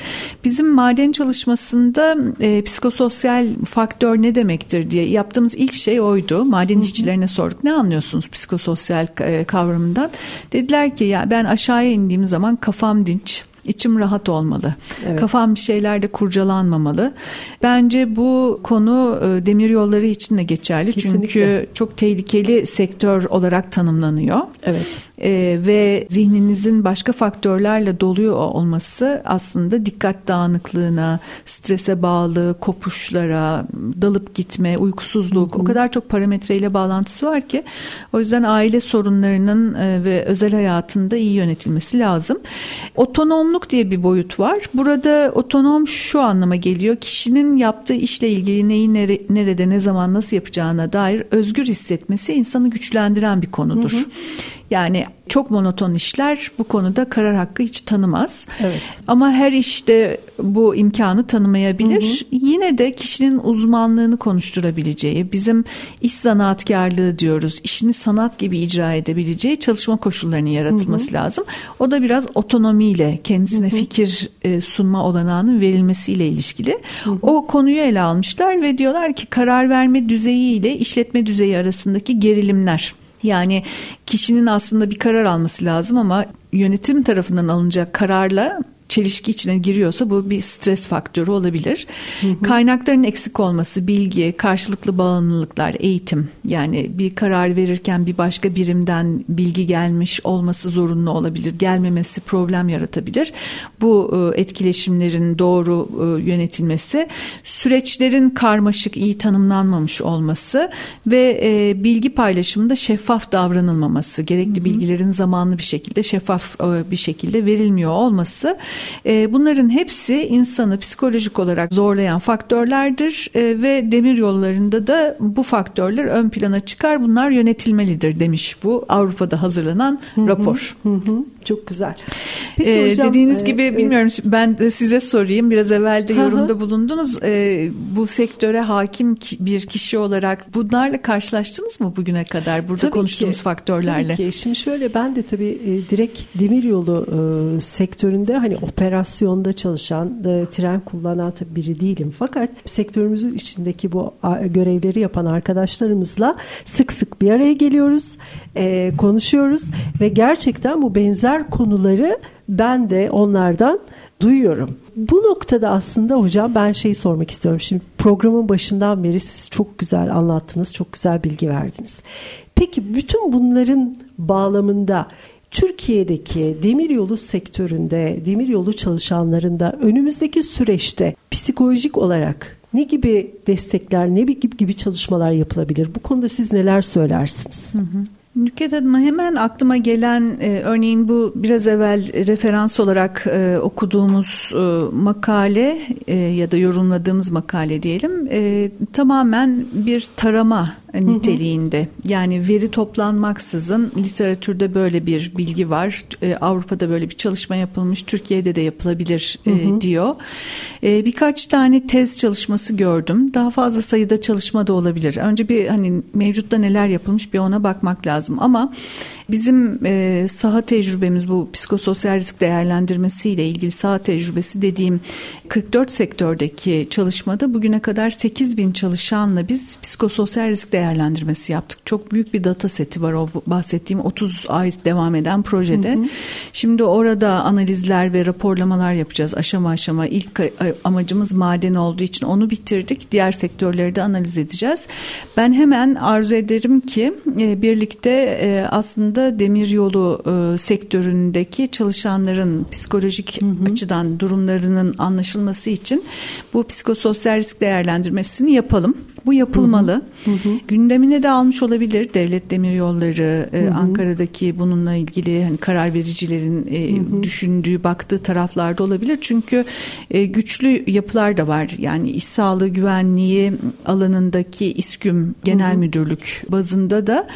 Bizim maden çalışmasında e, psikososyal faktör ne demektir diye yaptığımız ilk şey oydu. Maden hı hı. işçilerine sorduk. Ne anlıyorsunuz psikososyal e, kavramından. Dediler ki ya ben aşağıya indiğim zaman kafam dinç, içim rahat olmalı. Evet. Kafam bir şeylerde kurcalanmamalı. Bence bu konu e, demir yolları için de geçerli. Kesinlikle. Çünkü çok tehlikeli sektör olarak tanımlanıyor. Evet. Ee, ve zihninizin başka faktörlerle doluyor olması aslında dikkat dağınıklığına, strese bağlı, kopuşlara, dalıp gitme, uykusuzluk hı hı. o kadar çok parametreyle bağlantısı var ki o yüzden aile sorunlarının e, ve özel hayatında iyi yönetilmesi lazım. Otonomluk diye bir boyut var. Burada otonom şu anlama geliyor. Kişinin yaptığı işle ilgili neyi nere, nerede, ne zaman, nasıl yapacağına dair özgür hissetmesi insanı güçlendiren bir konudur. Hı hı. Yani çok monoton işler bu konuda karar hakkı hiç tanımaz. Evet. Ama her işte bu imkanı tanımayabilir. Hı hı. Yine de kişinin uzmanlığını konuşturabileceği, bizim iş sanatkarlığı diyoruz, işini sanat gibi icra edebileceği çalışma koşullarının yaratılması hı hı. lazım. O da biraz otonomiyle kendisine hı hı. fikir e, sunma olanağının verilmesiyle ilişkili. Hı hı. O konuyu ele almışlar ve diyorlar ki karar verme düzeyi ile işletme düzeyi arasındaki gerilimler yani kişinin aslında bir karar alması lazım ama yönetim tarafından alınacak kararla çelişki içine giriyorsa bu bir stres faktörü olabilir. Hı hı. Kaynakların eksik olması, bilgi, karşılıklı bağımlılıklar, eğitim yani bir karar verirken bir başka birimden bilgi gelmiş olması zorunlu olabilir. Gelmemesi problem yaratabilir. Bu e, etkileşimlerin doğru e, yönetilmesi, süreçlerin karmaşık, iyi tanımlanmamış olması ve e, bilgi paylaşımında şeffaf davranılmaması, gerekli hı hı. bilgilerin zamanlı bir şekilde şeffaf bir şekilde verilmiyor olması e, bunların hepsi insanı psikolojik olarak zorlayan faktörlerdir e, ve demir yollarında da bu faktörler ön plana çıkar. Bunlar yönetilmelidir demiş bu Avrupa'da hazırlanan hı hı, rapor. Hı hı. Çok güzel. Peki hocam, dediğiniz e, gibi e, bilmiyorum ben de size sorayım. Biraz evvel de yorumda bulundunuz. E, bu sektöre hakim bir kişi olarak bunlarla karşılaştınız mı bugüne kadar burada tabii konuştuğumuz ki, faktörlerle? Tabii ki. Şimdi şöyle ben de tabii e, direkt demiryolu e, sektöründe hani operasyonda çalışan, e, tren kullanan biri değilim. Fakat sektörümüzün içindeki bu görevleri yapan arkadaşlarımızla sık sık bir araya geliyoruz, e, konuşuyoruz ve gerçekten bu benzer konuları ben de onlardan duyuyorum. Bu noktada aslında hocam ben şeyi sormak istiyorum. Şimdi programın başından beri siz çok güzel anlattınız, çok güzel bilgi verdiniz. Peki bütün bunların bağlamında Türkiye'deki demiryolu sektöründe, demiryolu çalışanlarında önümüzdeki süreçte psikolojik olarak ne gibi destekler, ne gibi gibi çalışmalar yapılabilir? Bu konuda siz neler söylersiniz? Hı hı. Nüket Hanım hemen aklıma gelen e, örneğin bu biraz evvel referans olarak e, okuduğumuz e, makale e, ya da yorumladığımız makale diyelim e, tamamen bir tarama niteliğinde. Yani veri toplanmaksızın literatürde böyle bir bilgi var. E, Avrupa'da böyle bir çalışma yapılmış, Türkiye'de de yapılabilir e, diyor. E, birkaç tane tez çalışması gördüm. Daha fazla sayıda çalışma da olabilir. Önce bir hani mevcutta neler yapılmış bir ona bakmak lazım ama bizim e, saha tecrübemiz bu psikososyal risk değerlendirmesi ile ilgili saha tecrübesi dediğim 44 sektördeki çalışmada bugüne kadar 8 bin çalışanla biz psikososyal risk değerlendirmesi yaptık. Çok büyük bir data seti var o bahsettiğim 30 ay devam eden projede. Hı hı. Şimdi orada analizler ve raporlamalar yapacağız aşama aşama. İlk amacımız maden olduğu için onu bitirdik. Diğer sektörleri de analiz edeceğiz. Ben hemen arzu ederim ki e, birlikte e, aslında demiryolu e, sektöründeki çalışanların psikolojik hı hı. açıdan durumlarının anlaşılması için bu psikososyal risk değerlendirmesini yapalım. Bu yapılmalı. Hı hı. Gündemine de almış olabilir devlet demiryolları e, hı hı. Ankara'daki bununla ilgili hani karar vericilerin e, hı hı. düşündüğü, baktığı taraflarda olabilir. Çünkü e, güçlü yapılar da var. Yani iş sağlığı güvenliği alanındaki İSKÜM Genel hı hı. Müdürlük bazında da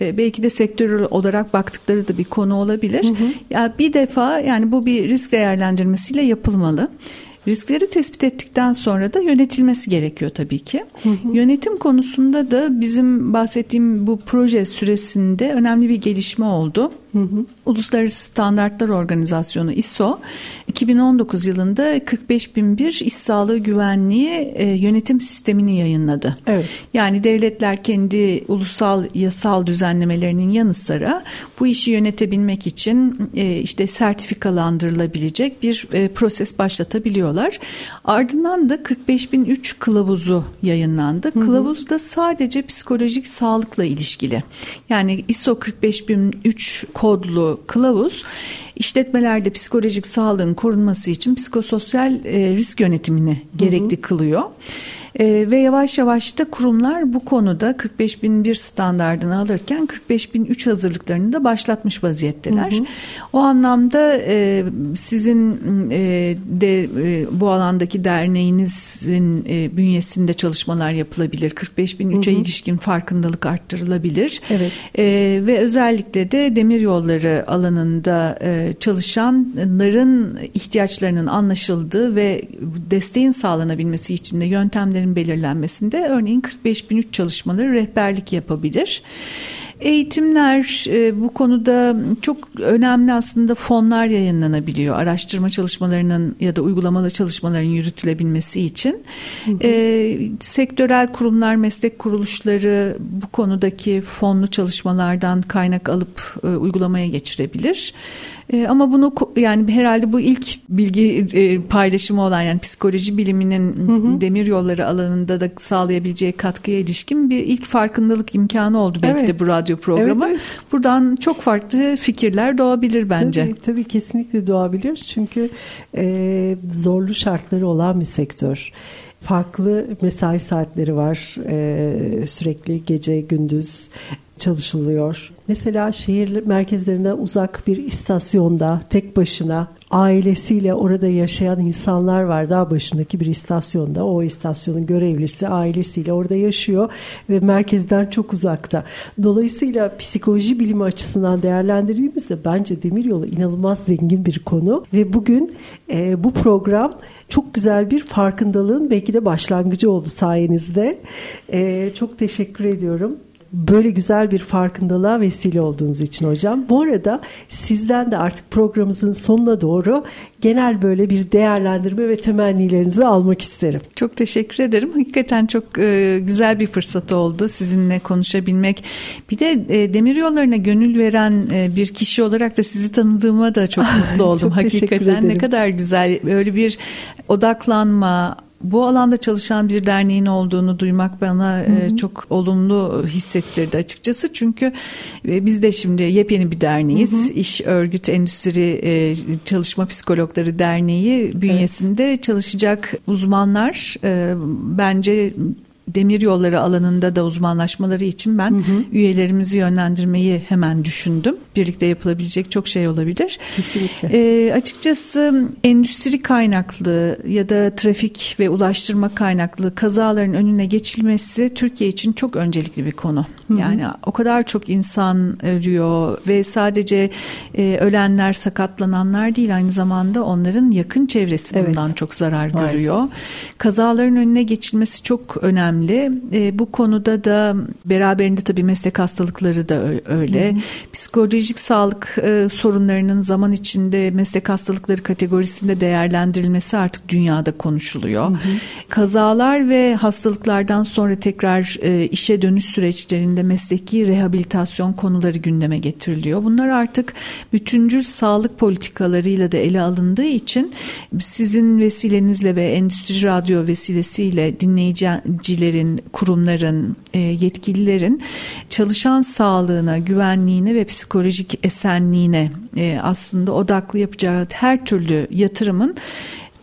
belki de sektör olarak baktıkları da bir konu olabilir. Hı hı. Ya bir defa yani bu bir risk değerlendirmesiyle yapılmalı. Riskleri tespit ettikten sonra da yönetilmesi gerekiyor tabii ki. Hı hı. Yönetim konusunda da bizim bahsettiğim bu proje süresinde önemli bir gelişme oldu. Hı hı. Uluslararası Standartlar Organizasyonu ISO 2019 yılında 45001 iş sağlığı güvenliği e, yönetim sistemini yayınladı. Evet. Yani devletler kendi ulusal yasal düzenlemelerinin yanı sıra bu işi yönetebilmek için e, işte sertifikalandırılabilecek bir e, proses başlatabiliyorlar. Ardından da 45003 kılavuzu yayınlandı. Hı hı. Kılavuz da sadece psikolojik sağlıkla ilişkili. Yani ISO 45003 kodlu kılavuz işletmelerde psikolojik sağlığın korunması için psikososyal e, risk yönetimini gerekli hı hı. kılıyor. E, ve yavaş yavaş da kurumlar bu konuda 45.001 standardını alırken 45.003 hazırlıklarını da başlatmış vaziyetteler. Hı hı. O anlamda e, sizin e, de e, bu alandaki derneğinizin e, bünyesinde çalışmalar yapılabilir. 45.003'e ilişkin farkındalık arttırılabilir. Evet. E, ve özellikle de demir yolları alanında e, çalışanların ihtiyaçlarının anlaşıldığı ve desteğin sağlanabilmesi için de yöntemlerin hedeflerin belirlenmesinde örneğin 45.003 çalışmaları rehberlik yapabilir. Eğitimler e, bu konuda çok önemli aslında fonlar yayınlanabiliyor. Araştırma çalışmalarının ya da uygulamalı çalışmaların yürütülebilmesi için. Hı hı. E, sektörel kurumlar, meslek kuruluşları bu konudaki fonlu çalışmalardan kaynak alıp e, uygulamaya geçirebilir. E, ama bunu yani herhalde bu ilk bilgi e, paylaşımı olan yani psikoloji biliminin hı hı. demir yolları alanında da sağlayabileceği katkıya ilişkin bir ilk farkındalık imkanı oldu belki evet. de bu radyo programı. Evet, evet. Buradan çok farklı fikirler doğabilir bence. Tabii, tabii kesinlikle doğabilir. Çünkü e, zorlu şartları olan bir sektör farklı mesai saatleri var. Ee, sürekli gece gündüz çalışılıyor. Mesela şehir merkezlerinden uzak bir istasyonda tek başına ailesiyle orada yaşayan insanlar var. Dağ başındaki bir istasyonda. O istasyonun görevlisi ailesiyle orada yaşıyor ve merkezden çok uzakta. Dolayısıyla psikoloji bilimi açısından değerlendirdiğimizde bence demiryolu inanılmaz zengin bir konu ve bugün e, bu program çok güzel bir farkındalığın belki de başlangıcı oldu sayenizde. E, çok teşekkür ediyorum böyle güzel bir farkındalığa vesile olduğunuz için hocam. Bu arada sizden de artık programımızın sonuna doğru genel böyle bir değerlendirme ve temennilerinizi almak isterim. Çok teşekkür ederim. Hakikaten çok e, güzel bir fırsat oldu sizinle konuşabilmek. Bir de e, demir yollarına gönül veren e, bir kişi olarak da sizi tanıdığıma da çok mutlu oldum. çok Hakikaten ne kadar güzel böyle bir odaklanma, bu alanda çalışan bir derneğin olduğunu duymak bana hı hı. çok olumlu hissettirdi açıkçası. Çünkü e, biz de şimdi yepyeni bir derneğiz. Hı hı. İş Örgüt Endüstri e, Çalışma Psikologları Derneği bünyesinde evet. çalışacak uzmanlar bence demir yolları alanında da uzmanlaşmaları için ben hı hı. üyelerimizi yönlendirmeyi hemen düşündüm. Birlikte yapılabilecek çok şey olabilir. Kesinlikle. E, açıkçası endüstri kaynaklı ya da trafik ve ulaştırma kaynaklı kazaların önüne geçilmesi Türkiye için çok öncelikli bir konu. Hı hı. Yani o kadar çok insan ölüyor ve sadece e, ölenler, sakatlananlar değil aynı zamanda onların yakın çevresi bundan evet. çok zarar Maalesef. görüyor. Kazaların önüne geçilmesi çok önemli önemli. E, bu konuda da beraberinde tabii meslek hastalıkları da öyle. Hı hı. Psikolojik sağlık e, sorunlarının zaman içinde meslek hastalıkları kategorisinde değerlendirilmesi artık dünyada konuşuluyor. Hı hı. Kazalar ve hastalıklardan sonra tekrar e, işe dönüş süreçlerinde mesleki rehabilitasyon konuları gündeme getiriliyor. Bunlar artık bütüncül sağlık politikalarıyla da ele alındığı için sizin vesilenizle ve Endüstri Radyo vesilesiyle dinleyiciler kişilerin, kurumların, e, yetkililerin çalışan sağlığına, güvenliğine ve psikolojik esenliğine e, aslında odaklı yapacağı her türlü yatırımın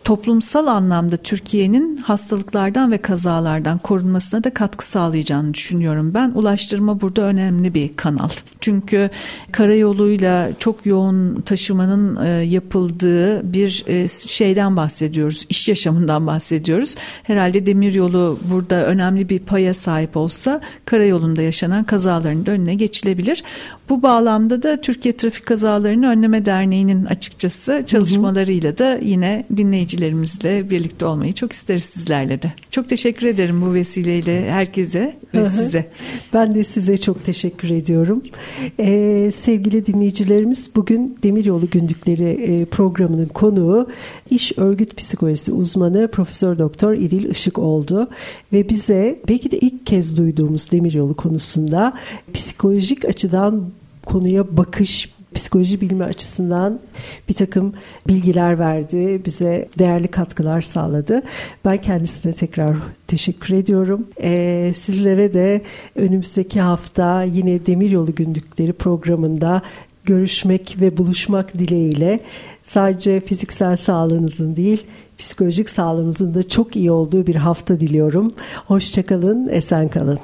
toplumsal anlamda Türkiye'nin hastalıklardan ve kazalardan korunmasına da katkı sağlayacağını düşünüyorum ben. Ulaştırma burada önemli bir kanal. Çünkü karayoluyla çok yoğun taşımanın e, yapıldığı bir e, şeyden bahsediyoruz. İş yaşamından bahsediyoruz. Herhalde demiryolu burada önemli bir paya sahip olsa karayolunda yaşanan kazaların da önüne geçilebilir. Bu bağlamda da Türkiye Trafik Kazalarını Önleme Derneği'nin açıkçası çalışmalarıyla da yine dinleyici dinleyicilerimizle birlikte olmayı çok isteriz sizlerle de. Çok teşekkür ederim bu vesileyle herkese ve size. Ben de size çok teşekkür ediyorum. Ee, sevgili dinleyicilerimiz bugün Demiryolu Gündükleri e, programının konuğu iş örgüt psikolojisi uzmanı Profesör Doktor İdil Işık oldu ve bize belki de ilk kez duyduğumuz demiryolu konusunda psikolojik açıdan konuya bakış, psikoloji bilimi açısından bir takım bilgiler verdi, bize değerli katkılar sağladı. Ben kendisine tekrar teşekkür ediyorum. Ee, sizlere de önümüzdeki hafta yine Demiryolu Gündükleri programında görüşmek ve buluşmak dileğiyle sadece fiziksel sağlığınızın değil, psikolojik sağlığınızın da çok iyi olduğu bir hafta diliyorum. Hoşçakalın, esen kalın.